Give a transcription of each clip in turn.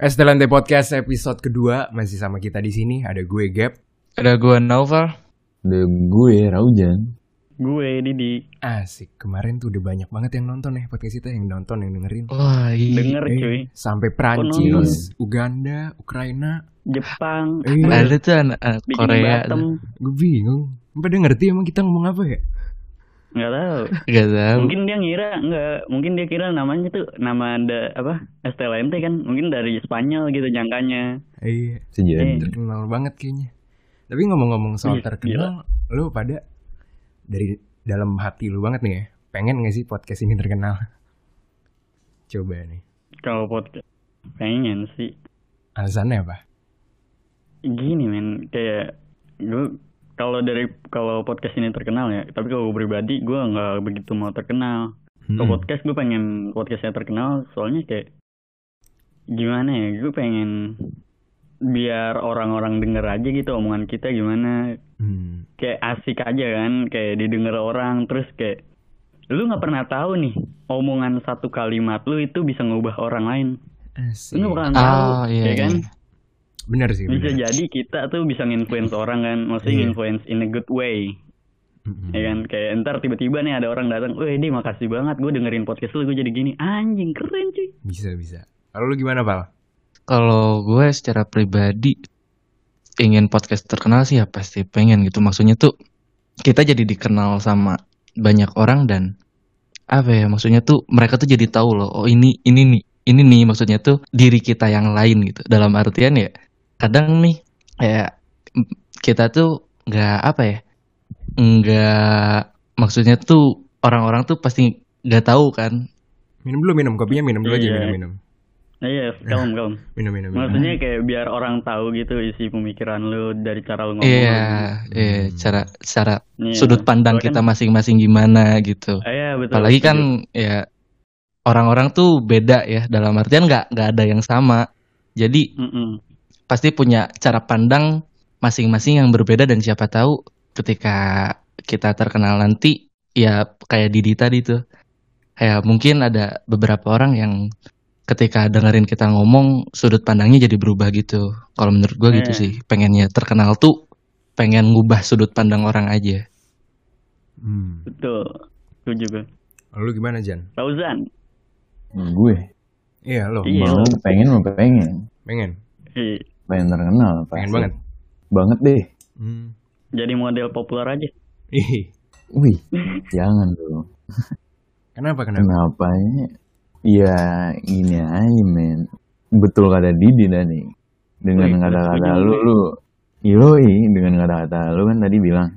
Estelante Podcast episode kedua masih sama kita di sini. Ada gue Gap. Ada gue Nova. Ada gue Raujan. Gue Didi. Asik. Kemarin tuh udah banyak banget yang nonton ya podcast kita yang nonton yang dengerin. Wah, iya. Denger Eh, cuy. sampai Prancis, Uganda, Ukraina. Jepang. Eh, Ada tuh anak, anak Korea. Gue bingung. Pada ngerti emang kita ngomong apa ya? Nggak tahu. Gak tahu. Mungkin dia ngira enggak, mungkin dia kira namanya tuh nama ada apa? STLNT kan, mungkin dari Spanyol gitu jangkanya. Iya, terkenal banget kayaknya. Tapi ngomong-ngomong soal Iya, terkenal, lu pada dari dalam hati lu banget nih ya, pengen gak sih podcast ini terkenal? Coba nih, Kalau podcast pengen sih alasannya apa? gini men kayak gue kalau dari kalau podcast ini terkenal ya tapi kalau gue pribadi gue nggak begitu mau terkenal kalau Mm-mm. podcast gue pengen podcastnya terkenal soalnya kayak gimana ya gue pengen biar orang-orang denger aja gitu omongan kita gimana Hmm. kayak asik aja kan kayak didengar orang terus kayak lu nggak pernah tahu nih omongan satu kalimat lu itu bisa ngubah orang lain Asik. lu nggak pernah tahu Oh, iya, ya kan iya. Bener sih. bisa bener. jadi kita tuh bisa nginfluence orang kan maksudnya Iya. nginfluence in a good way Mm-mm. ya kan kayak ntar tiba-tiba nih ada orang datang weh dia makasih banget gue dengerin podcast lu gue jadi gini anjing keren cuy Bisa bisa. Kalau lu gimana pal? Kalau gue secara pribadi ingin podcast terkenal sih ya pasti pengen gitu. Maksudnya tuh kita jadi dikenal sama banyak orang dan apa ya maksudnya tuh mereka tuh jadi tahu loh oh ini ini nih ini nih maksudnya tuh diri kita yang lain gitu dalam artian ya kadang nih kayak mm, kita tuh nggak apa ya nggak maksudnya tuh orang-orang tuh pasti nggak tahu kan Minum dulu minum kopinya minum dulu aja Iya. minum minum nah, iya kalem kalem minum minum. minum. maksudnya kayak biar orang tahu gitu isi pemikiran lu dari cara lu ngomong Iya, iya, Hmm. cara cara Iya. sudut pandang Soalnya kita masing-masing gimana gitu. Ah, iya betul Apalagi setuju. kan ya orang-orang tuh beda ya dalam artian nggak nggak ada yang sama. Jadi Mm-mm. Pasti punya cara pandang masing-masing yang berbeda dan siapa tahu ketika kita terkenal nanti ya kayak Didi tadi tuh. Kayak mungkin ada beberapa orang yang ketika dengerin kita ngomong sudut pandangnya jadi berubah gitu. Kalau menurut gue gitu Iya. sih. Pengennya terkenal tuh pengen ngubah sudut pandang orang aja. Hmm. betul setuju gue Kalau lu gimana Jan? Fauzan Gue Iya lo. Iya. mau pengen mau pengen. Pengen. Ih, Pengen terkenal. Pengen pasti. banget. Banget deh. Hmm. jadi model populer aja Ih. Wih, jangan dong. Kenapa kenapa? Kenapa ya? Ya ini aja men. Betul kata Didi tadi. Dengan kata-kata lu, lu Yoi, dengan kata-kata lu kan tadi bilang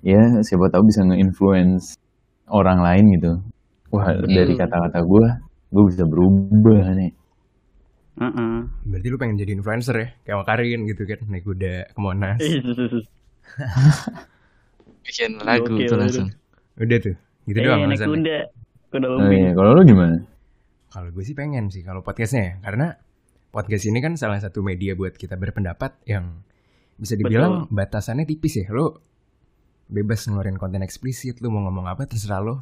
ya siapa tahu bisa nge-influence orang lain gitu. Wah, dari kata-kata gue, gue bisa berubah nih. Heeh. Berarti lu pengen jadi influencer ya? Kayak Karin gitu kan, naik kuda ke Monas. Bikin lagu Gokil, tuh aduh. langsung. Udah tuh. Gitu Eh, doang naik alasannya. kuda kuda Oh lumping iya, kalau lu gimana? Kalau gue sih pengen sih kalau podcastnya ya, karena podcast ini kan salah satu media buat kita berpendapat yang bisa dibilang batasannya tipis ya. Lo bebas ngeluarin konten eksplisit, lu mau ngomong apa terserah lo.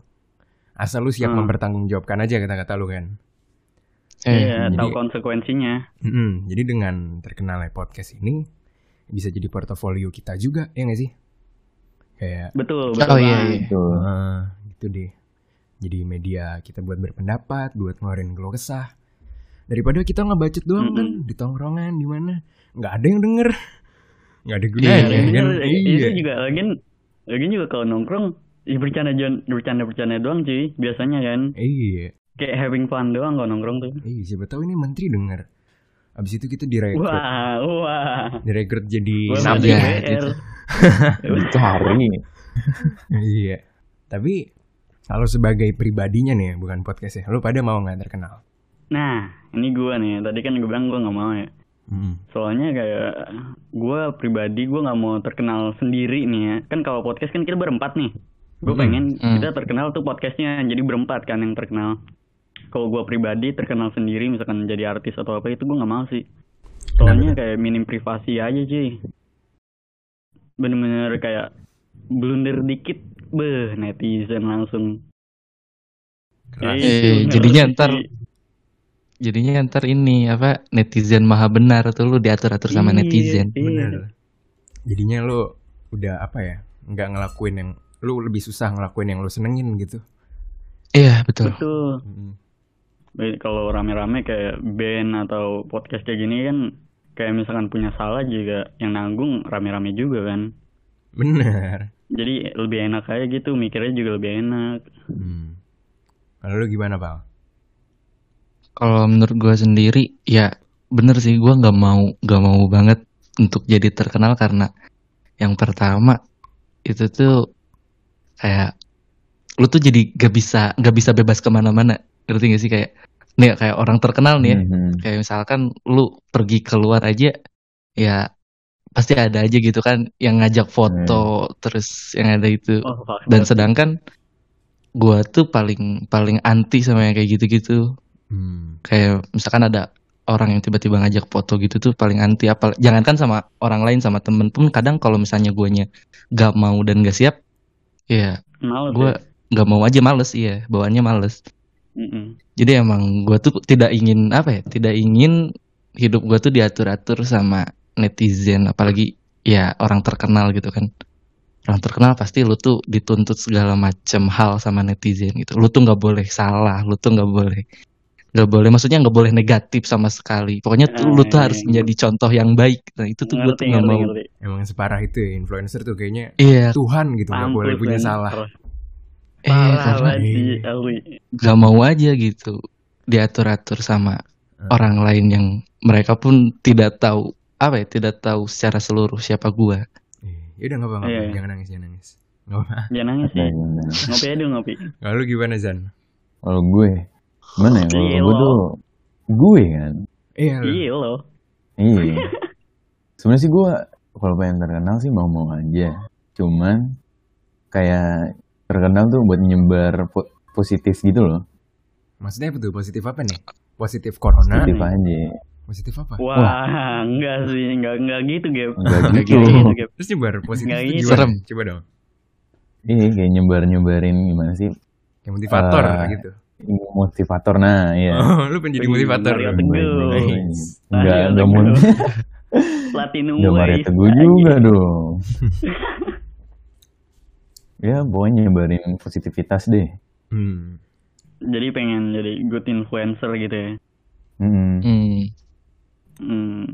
Asal lu siap Hmm. mempertanggungjawabkan aja kata-kata lu kan. Eh, iya jadi- tahu konsekuensinya Mm-mm, Jadi dengan terkenalnya podcast ini bisa jadi portofolio kita juga, ya nggak sih? Kayak betul Oh betul iya, banget. iya. Tuh. Ah, gitu deh. Jadi media kita buat berpendapat, buat ngeluarin keluh kesah. Daripada kita ngebacot doang kan Mm-mm. di tongkrongan di mana, nggak ada yang denger, nggak ada Iya, gunanya Iya, kan? bener. Iya. Itu juga lagian lagian juga kalau nongkrong ya bercanda bercanda bercanda doang cuy biasanya kan Iya, kayak having fun doang kalau nongkrong tuh iya. Siapa tahu ini menteri denger. Abis itu kita direkrut, wah wah direkrut jadi Nabi ya, gitu. Cari. iya. Tapi kalau sebagai pribadinya nih, ya, bukan podcast ya, lu pada mau nggak terkenal? nah ini gua nih tadi kan gue bilang gua nggak mau ya Mm. soalnya kayak gua pribadi gua nggak mau terkenal sendiri nih ya kan kalau podcast kan kita berempat nih gue Mm-mm. pengen Mm. kita terkenal tuh podcastnya jadi berempat kan yang terkenal kalau gua pribadi terkenal sendiri misalkan jadi artis atau apa itu gua nggak mau sih soalnya kayak minim privasi aja cuy bener-bener kayak blunder dikit beh netizen langsung Keras. Gitu, Eh, jadinya ngerti. ntar jadinya ntar ini apa netizen maha benar tuh lu diatur atur sama Iya, netizen iya. Bener. Jadinya lu udah apa ya? Nggak ngelakuin yang lu lebih susah ngelakuin yang lu senengin gitu. iya betul betul Mm. Kalau rame-rame kayak band atau podcast kayak gini kan kayak misalkan punya salah juga yang nanggung rame-rame juga kan Bener. jadi lebih enak aja gitu mikirnya juga lebih enak Hmm. Kalau lu gimana, Pal? kalau menurut gue sendiri ya bener sih gue nggak mau nggak mau banget untuk jadi terkenal karena yang pertama itu tuh kayak lu tuh jadi gak bisa gak bisa bebas ke mana-mana ngerti gak sih? Kayak nih kayak orang terkenal nih ya. Mhm. kayak misalkan lu pergi keluar aja ya pasti ada aja gitu kan yang ngajak foto terus yang ada itu. Oh dan sedangkan gua tuh paling paling anti sama yang kayak gitu-gitu. Hmm. kayak misalkan ada orang yang tiba-tiba ngajak foto gitu tuh paling anti. Apa jangankan sama orang lain sama temen pun kadang kalau misalnya guanya gak mau dan gak siap ya Males gua ya? gak mau aja males. Iya bawaannya males Mm-mm. jadi emang gua tuh tidak ingin apa ya tidak ingin hidup gua tuh diatur-atur sama netizen. Apalagi ya orang terkenal gitu kan. Orang terkenal pasti lu tuh dituntut segala macam hal sama netizen gitu. Lu tuh nggak boleh salah lu tuh nggak boleh nggak boleh maksudnya nggak boleh negatif sama sekali. Pokoknya tuh lu tuh Ah, harus iya. menjadi contoh yang baik. Nah itu tuh gue tuh nggak mau. ngerti. Emang separah itu ya influencer tuh kayaknya iya. Tuhan gitu nggak boleh punya salah. Parah eh Parah karena banget sih, asli. nggak mau aja gitu diatur-atur sama Hmm. orang lain yang mereka pun tidak tahu apa ya tidak tahu secara seluruh siapa gua Iya, udah nggak apa-apa, Iya, iya. jangan nangis, jangan nangis. Nggak apa. jangan nangis gimana? ngopi aja dulu ngopi Kalau lu gimana Zan? Kalau gue, gimana ya? Kalau Iya, gue lo. tuh, gue kan. Iya, lu. iya loh Iya. Sebenarnya sih gue kalau pengen terkenal sih mau-mau aja. Cuman kayak terkenal tuh buat nyebar po- positif gitu loh. Maksudnya apa tuh? Positif apa nih? Positif corona? Positif aja. Positif apa? wah enggak sih enggak enggak gitu Gap Enggak Nggak gitu. gitu. Gap. Terus nyebar positif Nggak tuh gitu. gimana? Serem. Coba dong. Iya kayak nyebar-nyebarin gimana sih? Kayak motivator Eh, gitu. Motivator nah, iya. Oh, lu pengen jadi motivator. Mario. Teguh. Enggak, enggak mau. Platinum Enggak Mario. Teguh juga dong. ya, pokoknya nyebarin positivitas deh. Hmm. jadi pengen jadi good influencer gitu ya Hmm. hmm. Hmm,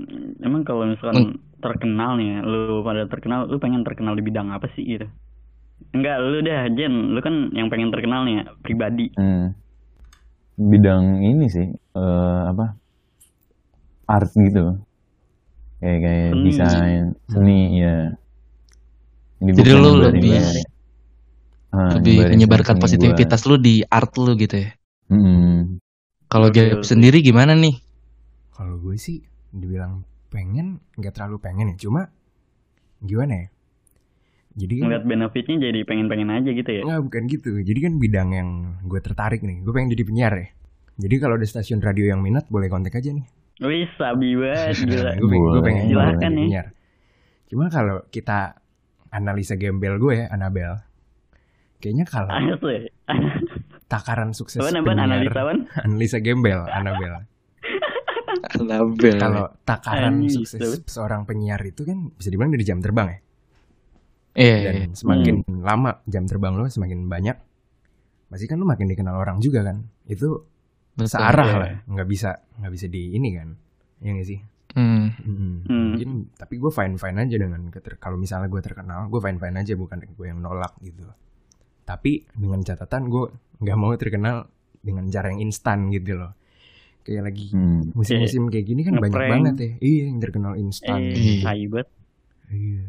emang kalau misalkan terkenal nih, lu pada terkenal, lu pengen terkenal di bidang apa sih gitu? Enggak, lu dah Jen, lu kan yang pengen terkenal nih ya, pribadi. Hmm. Bidang ini sih eh, apa? Art gitu. Kayak kayak Seni. desain, seni ya. Jadi Jadi lu lebih-. Ah, lebih nyebarin menyebarkan positivitas lu di art lu gitu ya gua. Hmm. kalau Gap sendiri gimana nih Kalau gue sih dibilang pengen, nggak terlalu pengen ya. Cuma gimana ya? Jadi kan Ngeliat benefitnya jadi pengen-pengen aja gitu ya. Enggak, bukan gitu. Jadi kan bidang yang gue tertarik nih. Gue pengen jadi penyiar ya. Jadi kalau ada stasiun radio yang minat, boleh kontak aja nih. Wih, sabi banget gila. gue pengen, gue pengen. Silahkan ya. penyiar. Cuma kalau kita analisa gembel gue ya, Anabel. Kayaknya kalau Asli. takaran sukses Apaan apaan penyiar, analisa apaan? analisa gembel, Anabel. Label. Kalau takaran Anjing, sukses seorang penyiar itu kan bisa dibilang dari jam terbang ya. Iya, iya. Dan semakin lama jam terbang lo semakin banyak, pasti kan lo makin dikenal orang juga kan. Itu Betul. searah iya. lah, nggak bisa nggak bisa di ini kan, ya nggak sih? Hmm. Mm, Hmm. Mungkin tapi gue fine fine aja dengan keter- kalau misalnya gue terkenal, gue fine fine aja bukan gue yang nolak gitu. Tapi dengan catatan gue nggak mau terkenal dengan cara yang instan gitu loh. Kayak lagi Hmm. musim-musim kayak gini kan banyak Ngeprank. banget ya. Iya yang terkenal instan. Eh, Iya. Iya.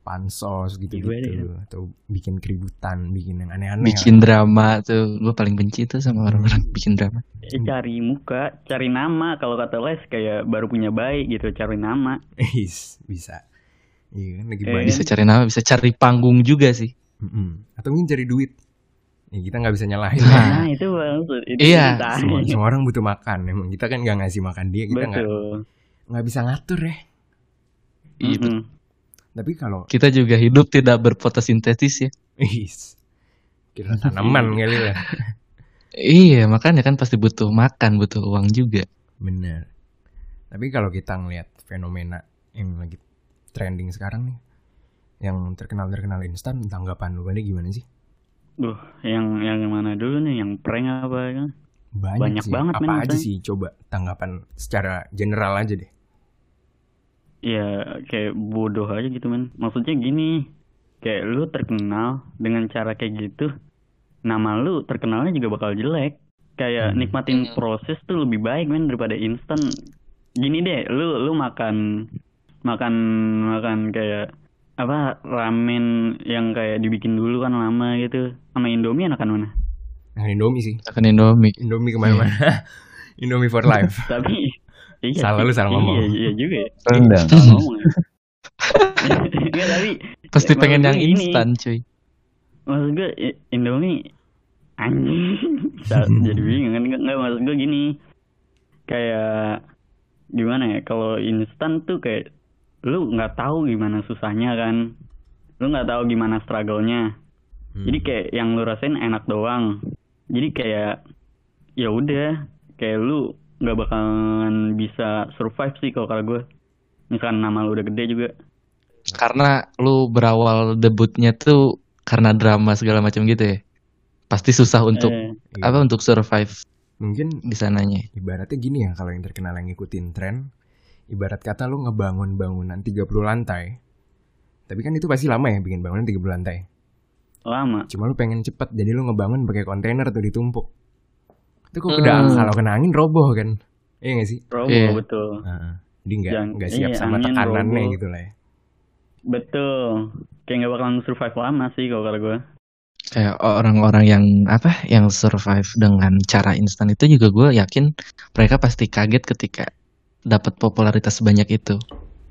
Pansos gitu Iya, gitu atau bikin keributan, bikin yang aneh-aneh. Bikin drama tuh, gue paling benci tuh sama orang-orang bikin drama. Eh, cari muka, cari nama. Kalau kata Les kayak baru punya baik gitu, cari nama. Is, bisa. Iya kan lagi Eh, banyak. Bisa cari nama, bisa cari panggung juga sih. Mm-mm. Atau mungkin cari duit. Ya kita nggak bisa nyalahin. Nah. Itu maksud. Itu Iya. semua, semua orang butuh makan. Emang kita kan nggak ngasih makan dia, kita nggak Betul. nggak bisa ngatur ya. Iya, betul. Mm-mm. Tapi kalau Kita juga hidup tidak berfotosintesis ya. is kita tanaman kali lah. Iya, makanya kan pasti butuh makan, butuh uang juga. Bener. Tapi kalau kita ngelihat fenomena yang lagi trending sekarang nih, yang terkenal-terkenal instan, tanggapan lu pada gimana sih? Duh, yang yang mana dulu nih? Yang prank apa kan? Banyak, Banyak sih. banget, Apa men, aja maksudnya. sih? Coba tanggapan secara general aja deh. Ya kayak bodoh aja gitu men. Maksudnya gini, kayak lu terkenal dengan cara kayak gitu, nama lu terkenalnya juga bakal jelek. Kayak Hmm. nikmatin Hmm. proses tuh lebih baik men daripada instan. Gini deh, lu lu makan makan makan kayak apa ramen yang kayak dibikin dulu kan lama gitu sama Indomie enakan mana? Nah, Indomie sih. Akan Indomie. Indomie ke mana-mana. Indomie for life. Tapi iya Salah lu, salah ngomong. Iya, iya juga ya. Rendang. Salah ngomong ya. Enggak, tapi Pasti pengen yang instan, cuy. maksud gue Indomie anjing jadi bingung kan nggak nggak, maksud gue gini kayak gimana ya kalau instan tuh kayak lu nggak tahu gimana susahnya kan lu nggak tahu gimana struggle-nya Hmm. jadi kayak yang lu rasain enak doang jadi kayak ya udah kayak lu nggak bakalan bisa survive sih kalau kata gue misalkan nama lu udah gede juga Karena lu berawal debutnya tuh karena drama segala macam gitu ya. Pasti susah untuk Eh, Iya. apa untuk survive Mungkin di sananya. ibaratnya gini ya kalau yang terkenal yang ngikutin tren ibarat kata lu ngebangun bangunan 30 lantai tapi kan itu pasti lama ya bikin bangunan 30 lantai lama cuma lu pengen cepet jadi lu ngebangun pakai kontainer tuh ditumpuk itu kok Hmm. kalau kena angin roboh kan iya gak sih robo Iya. betul Heeh. jadi nggak Yang- nggak siap iya, sama angin, tekanannya roboh. gitu lah ya Betul. Kayak nggak bakalan survive lama sih kalau kata gue. Kayak orang-orang yang apa yang survive dengan cara instan itu juga gue yakin mereka pasti kaget ketika dapat popularitas sebanyak itu.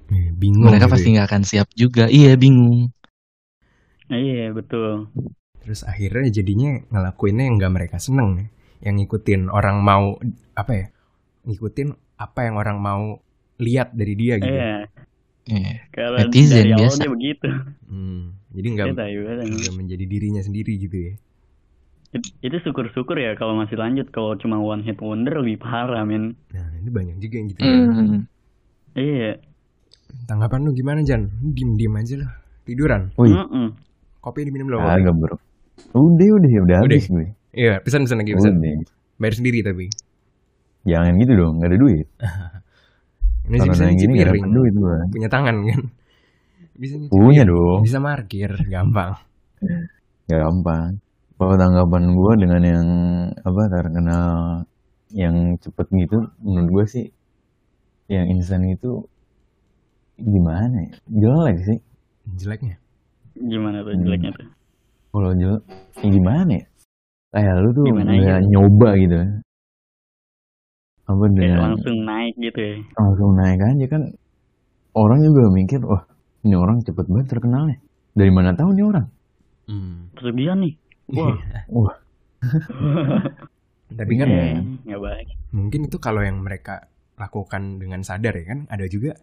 Eh, bingung mereka gitu pasti ya. nggak akan siap juga. Iya bingung. Iya betul. terus akhirnya jadinya ngelakuinnya yang nggak mereka seneng ya. yang ngikutin orang mau apa ya ngikutin apa yang orang mau lihat dari dia gitu Iya. Iya. Netizen dari biasa. begitu. Hmm, jadi nggak juga nggak menjadi dirinya sendiri gitu ya Itu syukur-syukur ya kalau masih lanjut. Kalau cuma one hit wonder lebih parah men. nah ini banyak juga yang gitu Hmm. Iya. tanggapan lu gimana Jan diem diem aja lah tiduran Wih, Mm-mm. kopi diminum belum agak bro. Udah, udah, udah Udah. habis gue. iya pesan pesan lagi pesan Udah. bayar sendiri tapi Jangan gitu dong, gak ada duit. ini sih bisa gini gak piring dapat duit gue. punya tangan kan bisa Punya dong. bisa markir gampang gampang. Kalau tanggapan gue dengan yang apa terkenal yang cepet gitu, menurut gue sih yang instan itu gimana ya? Jelek sih. jeleknya Gimana tuh Hmm. jeleknya tuh? Kalau jelek, ya gimana ya? Kayak lu tuh Gimana udah ya? nyoba gitu. Apa Kayak dengan langsung naik gitu ya. langsung naik aja kan orang juga mikir wah ini orang cepet banget terkenalnya dari mana tahu nih orang hmm. Pesugihan nih. Wah. wah tapi kan Iya. Eh, nggak baik. mungkin itu kalau yang mereka lakukan dengan sadar ya kan ada juga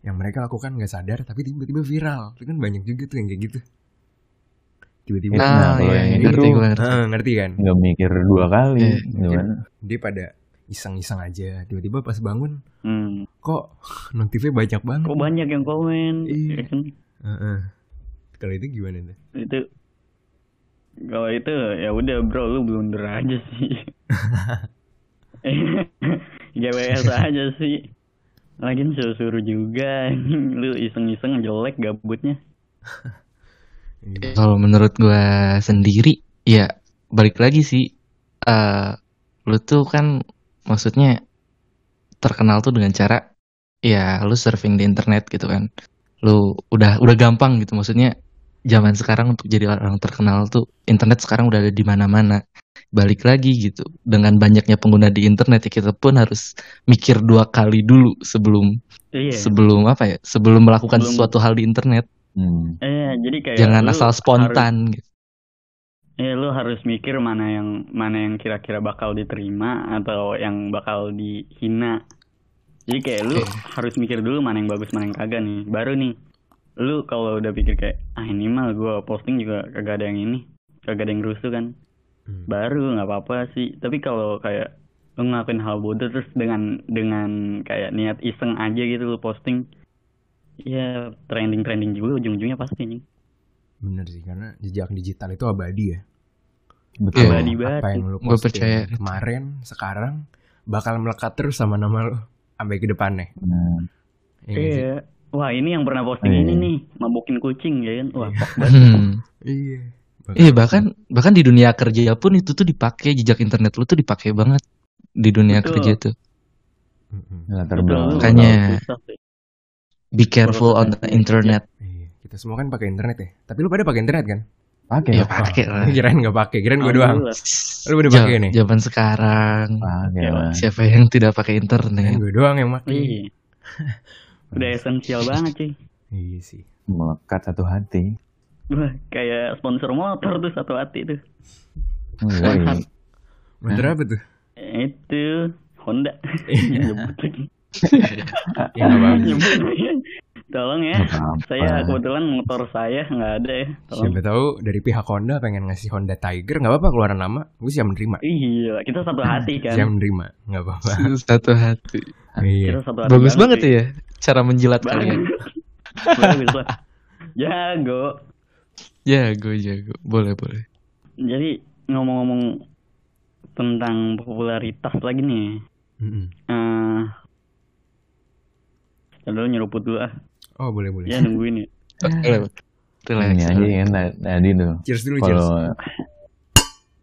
yang mereka lakukan nggak sadar tapi tiba-tiba viral itu kan banyak juga tuh yang kayak gitu tiba-tiba Nah, Nah, kalau iya, yang iya, itu ngerti gue ngerti. Ah, ngerti kan nggak mikir dua kali Iya. gimana dia pada iseng-iseng aja tiba-tiba pas bangun Hmm. kok notifnya banyak banget Kok banyak yang komen? Iya. Ya kan? Heeh. kalau itu gimana tuh itu kalau itu ya udah bro lu blunder aja sih GWS aja sih lagian suruh-suruh juga lu iseng-iseng jelek gabutnya. Kalau menurut gua sendiri, ya balik lagi sih. eh lu tuh kan maksudnya terkenal tuh dengan cara ya lu surfing di internet gitu kan. Lu udah udah gampang gitu maksudnya zaman sekarang untuk jadi orang terkenal tuh internet sekarang udah ada di mana-mana. Balik lagi gitu. Dengan banyaknya pengguna di internet ya kita pun harus mikir dua kali dulu sebelum iya sebelum apa ya? Sebelum melakukan Sebelum- sesuatu hal di internet. hmm. eh jadi kayak Jangan asal harus- spontan gitu. eh lu harus mikir mana yang mana yang kira-kira bakal diterima atau yang bakal dihina jadi kayak lu Oke. harus mikir dulu mana yang bagus mana yang kagak nih baru nih lu kalau udah pikir kayak ah ini mah gue posting juga kagak ada yang ini kagak ada yang rusuh kan Hmm. baru nggak apa-apa sih tapi kalau kayak lu ngelakuin hal bodoh terus dengan dengan kayak niat iseng aja gitu lu posting ya trending trending juga ujung-ujungnya pasti nih Bener sih karena jejak digital itu abadi ya. Betul. Abadi banget Apa yang lu Gua posting percaya. kemarin, sekarang bakal melekat terus sama nama lu sampai ke depannya. Nah, Iya iya wah ini yang pernah posting Iya. ini nih mabukin kucing ya kan wah banget Hmm. Iya. Iya bahkan bahkan di dunia kerja pun itu tuh dipakai jejak internet lu tuh dipakai banget di dunia Betul. kerja tuh. Latar Betul, Makanya. Be careful on the internet. Iya, kita semua kan pakai internet ya. Tapi lu pada pakai internet kan? Pakai Ya pakai lah. Kirain nggak pakai, kirain gue doang. Lu udah pakai nih? Zaman sekarang siapa yang tidak pakai internet? gue doang yang pakai. Udah esensial banget cuy. Iya sih. Melekat satu hati. Wah, kayak sponsor motor tuh satu hati tuh. Woi. Motor apa tuh? Itu Honda. Iya. Ya. Tolong ya. Saya kebetulan motor saya nggak ada ya. Tolong. Siapa tahu dari pihak Honda pengen ngasih Honda Tiger nggak apa-apa keluaran nama, gue siap menerima. Iya, kita satu hati kan. Siap menerima, nggak apa-apa. Satu hati. iya. Kita satu hati Bagus banget ya cara menjilat kalian. Jago. Jago jago. Boleh boleh. Jadi ngomong-ngomong tentang popularitas lagi nih. Mm-mm. Eh dulu nyeruput dulu ah. Oh boleh boleh. Ya nungguin ya. Boleh. Relax. Ini aja kan tadi- tuh. Cheers dulu cheers. Kalau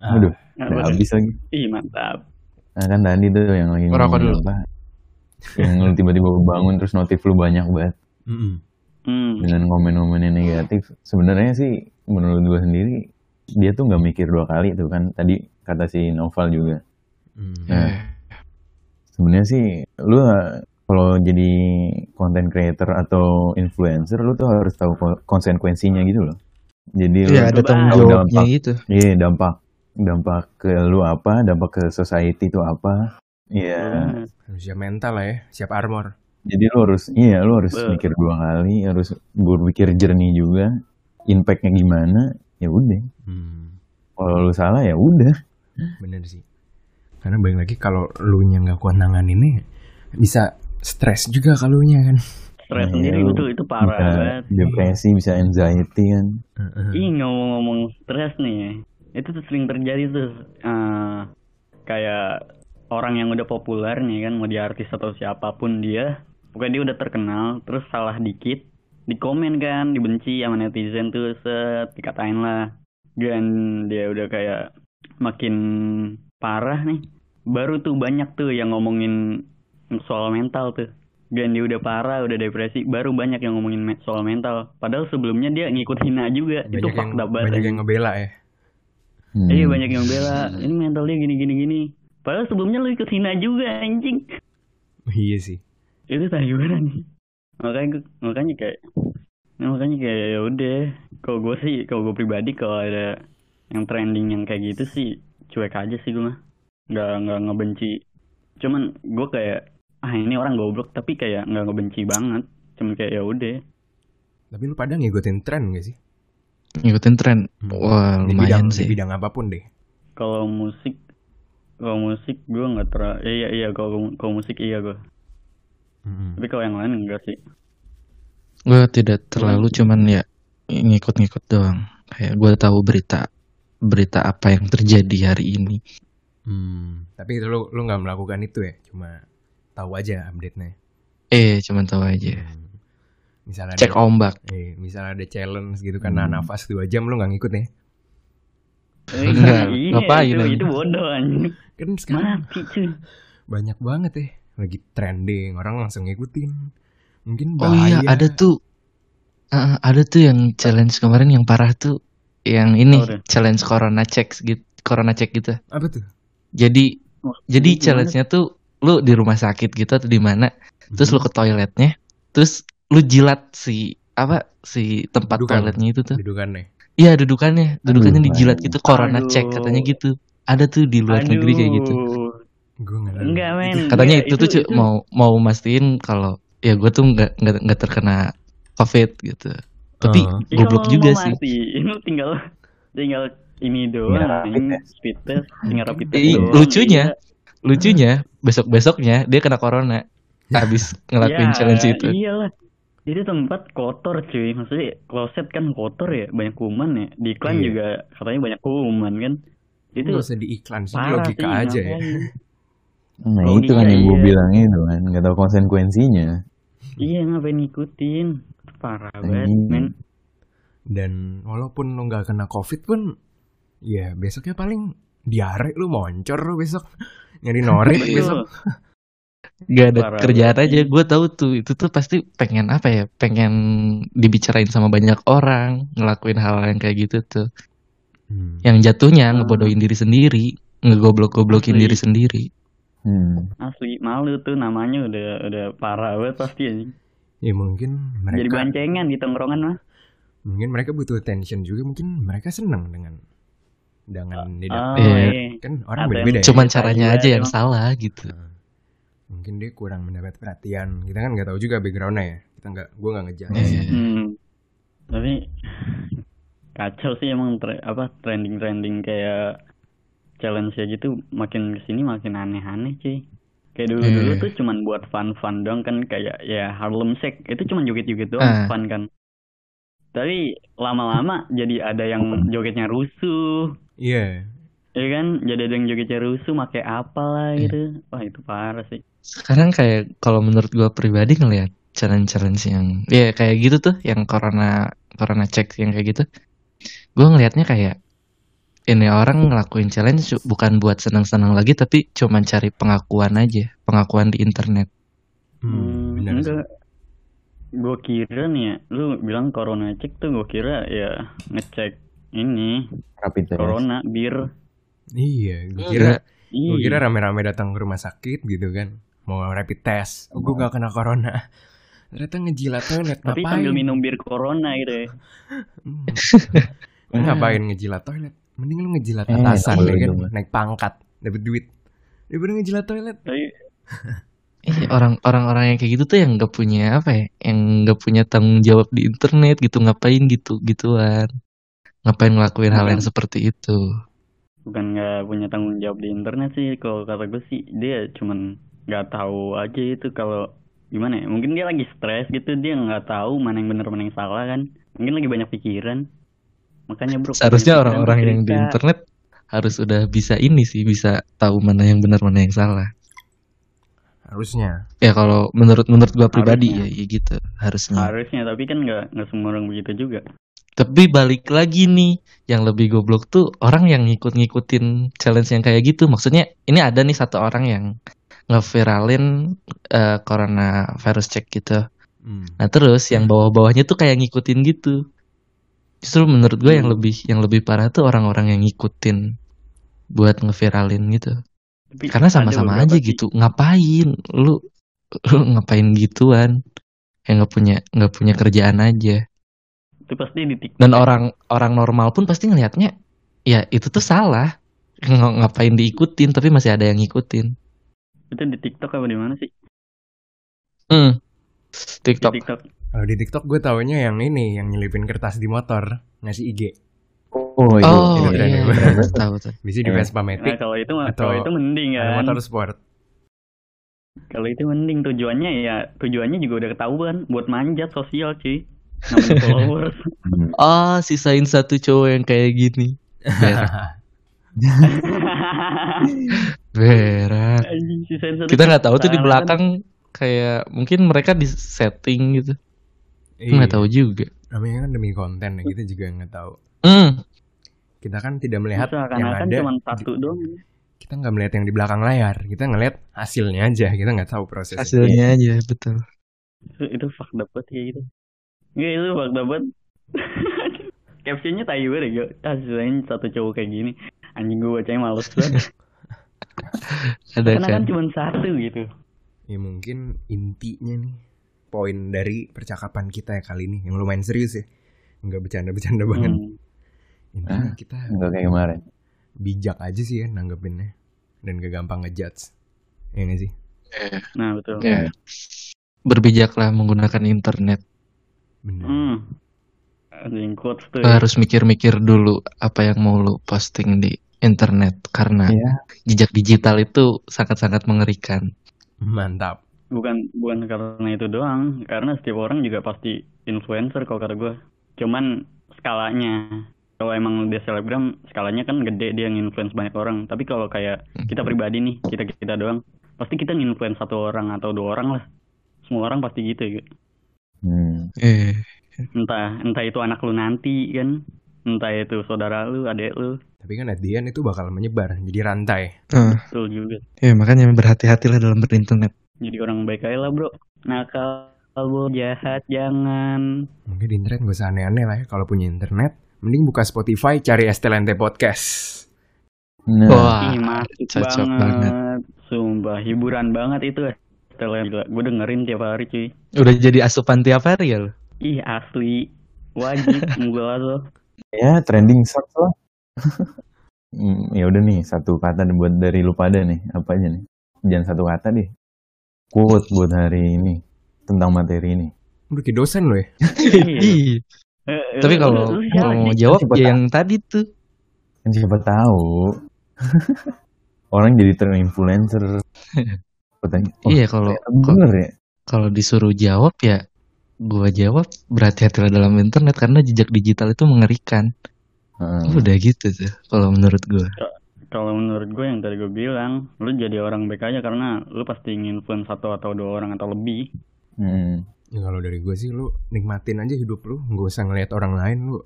Ah, aduh, udah habis lagi. Ih mantap. Nah, kan tadi tuh yang lagi ngomong dulu. apa? Yang lu tiba-tiba bangun terus notif lu banyak banget. Hmm. dengan komen-komen yang negatif. Sebenarnya sih menurut gua sendiri dia tuh nggak mikir dua kali tuh kan tadi kata si Noval juga. Mm. Nah, Eh, sebenarnya sih lu kalau jadi content creator atau influencer lu tuh harus tahu ko- konsekuensinya gitu loh. Jadi lu Iya ada tanggung Tahu jawabnya dampak. gitu. Iya dampak dampak ke lu apa, dampak ke society itu apa. Iya. Hmm. Siap mental lah ya, siap armor. Jadi lu harus iya lu harus Be- mikir dua kali, harus berpikir jernih juga. Impactnya gimana? Ya udah. Hmm, Kalau lu salah ya udah. bener sih. Karena balik lagi kalau lu nya nggak kuat nanganinnya, bisa stres juga kalau nya kan. Stres Iya, sendiri itu itu parah bisa banget. depresi, bisa anxiety kan. Heeh. Ih ngomong-ngomong stres nih, itu tuh sering terjadi tuh eh, kayak orang yang udah populer nih kan, mau dia artis atau siapa pun dia, pokoknya dia udah terkenal, terus salah dikit, di komen kan, dibenci sama netizen tuh, set, dikatain lah, dan dia udah kayak makin parah nih, baru tuh banyak tuh yang ngomongin soal mental tuh. Dan dia udah parah, udah depresi, baru banyak yang ngomongin me- soal mental. Padahal sebelumnya dia ngikut hina juga. itu Banyak yang fucked up banget. banyak yang ngebela ya. Hmm. Iya banyak yang bela. Ini mental dia gini gini gini. Padahal sebelumnya lu ikut hina juga anjing. Iya sih. Itu tadi nih. Makanya makanya kayak nah, makanya kayak ya udah. Kalau gue sih, kalau gue pribadi kalau ada yang trending yang kayak gitu sih cuek aja sih gue mah. Nggak nggak ngebenci. Cuman gue kayak ah ini orang goblok tapi kayak nggak ngebenci banget. Cuman kayak ya udah. Tapi lu pada ngikutin tren gak sih? Ngikutin tren. Hmm. Wah Di lumayan bidang, sih. Di bidang apa pun deh. Kalau musik kalau musik gue nggak terlalu iya iya kalau kalau musik iya gue Mm-mm. tapi kalau yang lain enggak sih Gue tidak terlalu cuman ya ngikut-ngikut doang. Kayak gue tahu berita berita apa yang terjadi hari ini. Hmm. Tapi lu lu nggak melakukan itu ya, cuma tahu aja update-nya. Eh cuman tahu aja. Hmm. Misalnya Cek ada, ombak. eh, misalnya ada challenge gitu kan, Hmm. nafas dua jam lu nggak ngikut ya? Enggak, iya, ngapain itu, itu bodoh anjing Kan sekarang mati cuy banyak banget ya, lagi trending, orang langsung ngikutin. Mungkin Oh iya bahaya. ada tuh Eh, ada tuh yang challenge kemarin yang parah tuh yang ini tuh? challenge corona check gitu corona check gitu. Apa tuh? Jadi Wah, jadi challenge-nya tuh lu di rumah sakit gitu atau di mana terus lu Hmm. ke toiletnya terus lu jilat si apa si tempat Dudukan. toiletnya itu tuh Dudukannya. Iya dudukannya dudukannya Aduh, dijilat aduh. gitu corona Aduh. check katanya gitu ada tuh di luar negeri kayak gitu Aduh. Gue nggak tahu. enggak men katanya Enggak, itu, tuh cu- mau mau mastiin kalau ya gue tuh nggak nggak nggak terkena covid gitu tapi. Ya, goblok kalau juga mau sih lu tinggal tinggal ini Tinggal doang test. speed test tinggal rapid test doang, lucunya, iya. lucunya besok besoknya dia kena corona habis ngelakuin Ya, challenge itu. iyalah itu tempat kotor cuy maksudnya kloset kan kotor ya banyak kuman ya di iklan Iya. juga katanya banyak kuman kan Itu nggak usah di iklan sih, logika sih, aja ya. Nah Oh, itu kan iya, yang gue iya. bilang itu kan, nggak tahu konsekuensinya. iya ngapain ngikutin parah banget Anjing. men Dan walaupun lo nggak kena covid pun, ya besoknya paling diare lu moncor lu besok nyari norit Betul. besok. Gak ada Parah kerjaan banget. aja. Gue tahu tuh itu tuh pasti pengen apa ya? Pengen dibicarain sama banyak orang, ngelakuin hal yang kayak gitu tuh. Hmm. Yang jatuhnya Ah. ngebodohin diri sendiri, ngegoblok-goblokin diri sendiri. Hmm. asli malu tuh namanya udah udah parah banget pasti anjing Ya mungkin jadi mereka bancengan di tongkrongan mah mungkin mereka butuh attention juga mungkin mereka senang dengan dengan tidak oh Iya. kan orang beda-beda ya. Cuman caranya aja yang emang. salah gitu. Mungkin dia kurang mendapat perhatian kita kan nggak tahu juga backgroundnya ya kita nggak gue nggak ngejudge Iya. Hmm. Tapi kacau sih emang tre- apa trending-trending kayak challenge ya gitu makin ke sini makin aneh-aneh cuy. Kayak dulu-dulu Iya. tuh cuman buat fun-fun doang kan kayak ya Harlem Shake itu cuman joget-joget doang Ah. fun kan. Tapi lama-lama jadi ada yang jogetnya rusuh, iya ya kan? Jadi ada yang jogetnya rusuh, pakai apa lah gitu. Wah itu parah sih. Sekarang kayak kalau menurut gue pribadi ngelihat challenge-challenge yang ya kayak gitu tuh, yang corona corona check yang kayak gitu. Gue ngelihatnya kayak ini orang ngelakuin challenge bukan buat senang-senang lagi tapi cuman cari pengakuan aja, pengakuan di internet. hmm, benar sih. enggak. Gue kira nih ya, lu bilang corona cek tuh gue kira ya ngecek ini Rapid test. corona bir. Iya gue Enggak. kira gue kira rame-rame datang ke rumah sakit gitu kan. Mau rapid test. Oh, gue nggak kena corona. Ternyata ngejilat toilet tapi ngapain? sambil minum bir corona gitu ya. Hmm. Ngapain ngejilat toilet? Mending lu ngejilat Eh, atasan ya kan? dong. naik pangkat dapet duit. Daripada ngejilat toilet. Tapi Iya, orang orang-orang yang kayak gitu tuh yang nggak punya apa ya, yang nggak punya tanggung jawab di internet gitu, ngapain gitu gituan, ngapain ngelakuin hal yang seperti itu. Bukan nggak punya tanggung jawab di internet sih kalau kata gue sih. Dia cuman nggak tahu aja itu kalau gimana ya. Mungkin dia lagi stres gitu dia nggak tahu mana yang benar mana yang salah kan. Mungkin lagi banyak pikiran. Makanya bro Seharusnya orang-orang yang di internet harus udah bisa ini sih, bisa tahu mana yang benar mana yang salah. harusnya. Ya kalau menurut menurut gua pribadi ya, Harusnya. ya gitu harusnya. harusnya tapi kan nggak nggak semua orang begitu juga Tapi balik lagi nih, yang lebih goblok tuh orang yang ngikut-ngikutin challenge yang kayak gitu. Maksudnya ini ada nih satu orang yang ngeviralin eh, corona virus check gitu. Hmm. Nah terus yang bawah-bawahnya tuh kayak ngikutin gitu. Justru menurut gue yang Hmm. lebih yang lebih parah tuh orang-orang yang ngikutin buat ngeviralin gitu. Tapi Karena sama-sama aja sih. gitu. Ngapain lu lu ngapain gituan? Yang nggak punya nggak punya kerjaan aja. Itu pasti di TikTok Dan orang orang normal pun pasti ngelihatnya ya itu tuh salah. Ng- ngapain diikutin tapi masih ada yang ngikutin. itu di TikTok apa di mana sih Hmm. di TikTok. TikTok kalau di TikTok gue taunya yang ini yang nyelipin kertas di motor ngasih IG Oh, itu. Oh itu tren iya, ya. tahu tuh. bisa di. Vespa nah Matic kalau itu Atau kalau itu mending kan motor sport kalau itu mending tujuannya ya tujuannya juga udah ketahuan buat manjat sosial cuy namanya Hmm. Oh, sisain satu cowok yang kayak gini. Satu Kita nggak tahu tuh di belakang kayak mungkin mereka di setting gitu. Iya. Nggak tahu juga. namanya kan demi konten ya kita juga nggak tahu Hmm. kita kan tidak melihat Bisa, yang kan ada cuma satu doang kita nggak melihat yang di belakang layar kita ngelihat hasilnya aja kita nggak tahu prosesnya Hasilnya aja betul. itu, itu fuck dapet kayak gitu Nggak itu fuck dapet captionnya tai banget ya ah sisain satu cowok kayak gini anjing gue bacanya males banget Ada karena kan. kan cuma satu gitu ya mungkin intinya nih poin dari percakapan kita ya kali ini yang lumayan serius ya nggak bercanda-bercanda banget Hmm. intinya Ah. kita Enggak kayak kemarin. bijak aja sih ya nanggepinnya dan gak gampang ngejudge ya nggak sih nah betul Ya. Berbijaklah menggunakan internet. Bener Hmm. anjing quotes tuh Lu harus mikir-mikir dulu apa yang mau lu posting di internet karena Iya. jejak digital itu sangat-sangat mengerikan. Mantap. bukan bukan karena itu doang karena setiap orang juga pasti influencer kalau kata gue cuman skalanya kalau emang dia selebgram skalanya kan gede dia nginfluence banyak orang tapi kalau kayak kita pribadi nih kita kita doang pasti kita nginfluence satu orang atau dua orang lah semua orang pasti gitu ya Hmm. Eh, entah entah itu anak lu nanti kan entah itu saudara lu adik lu Tapi kan at the end itu bakal menyebar jadi rantai. eh, betul juga ya makanya berhati-hatilah dalam berinternet. jadi orang baik aja lah bro nakal lu jahat jangan Mungkin di internet gak usah aneh-aneh lah ya. Kalau punya internet, mending buka Spotify, cari STLNT Podcast. Nah, Wah, Ih, masuk cocok banget. banget. Sumpah, hiburan banget itu ya. Setelah gila, gue dengerin tiap hari cuy. Udah jadi asupan tiap hari ya lo. Ih, asli. Wajib gue lo. ya trending sucks lah. Hmm, ya udah nih satu kata buat dari lu pada nih apa aja nih jangan satu kata deh quote buat hari ini tentang materi ini Udah kayak dosen lo ya. Ih, Tapi kalau kalau mau jawab ya yang tadi tuh. kan siapa tahu orang jadi terinfluencer Pertanyaan, oh, Iya kalau bener ya kalau disuruh jawab ya gua jawab berhati-hatilah dalam internet karena jejak digital itu mengerikan. Heeh. Udah gitu tuh kalau menurut gua. Kalau menurut gue yang tadi gue bilang, lu jadi orang baik aja karena lu pasti nginfluence satu atau dua orang atau lebih. Hmm. Ya kalau dari gue sih lu nikmatin aja hidup lu, nggak usah ngeliat orang lain lu.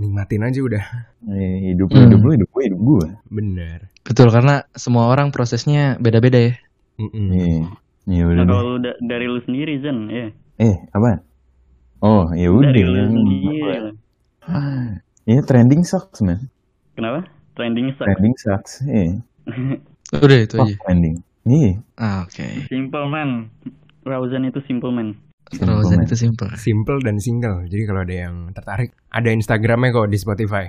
Nikmatin aja udah. Eh, hidup lu Hmm. hidup lu hidup gue hidup gue Bener. Betul karena semua orang prosesnya beda-beda ya. Mm-mm. Iya. Ya udah Nah, kalau da- dari lu sendiri Zen, ya. Eh, apa? Oh, ya udah. Dari lu sendiri. Ya trending sucks, man. Kenapa? Trending sucks. Trending sucks. Iya. Udah itu Fuck aja. trending. Iya. Ah, Oke. simple man. Rawzan itu simple man. Man. itu simple. Simple dan single. Jadi kalau ada yang tertarik, ada Instagramnya kok di Spotify.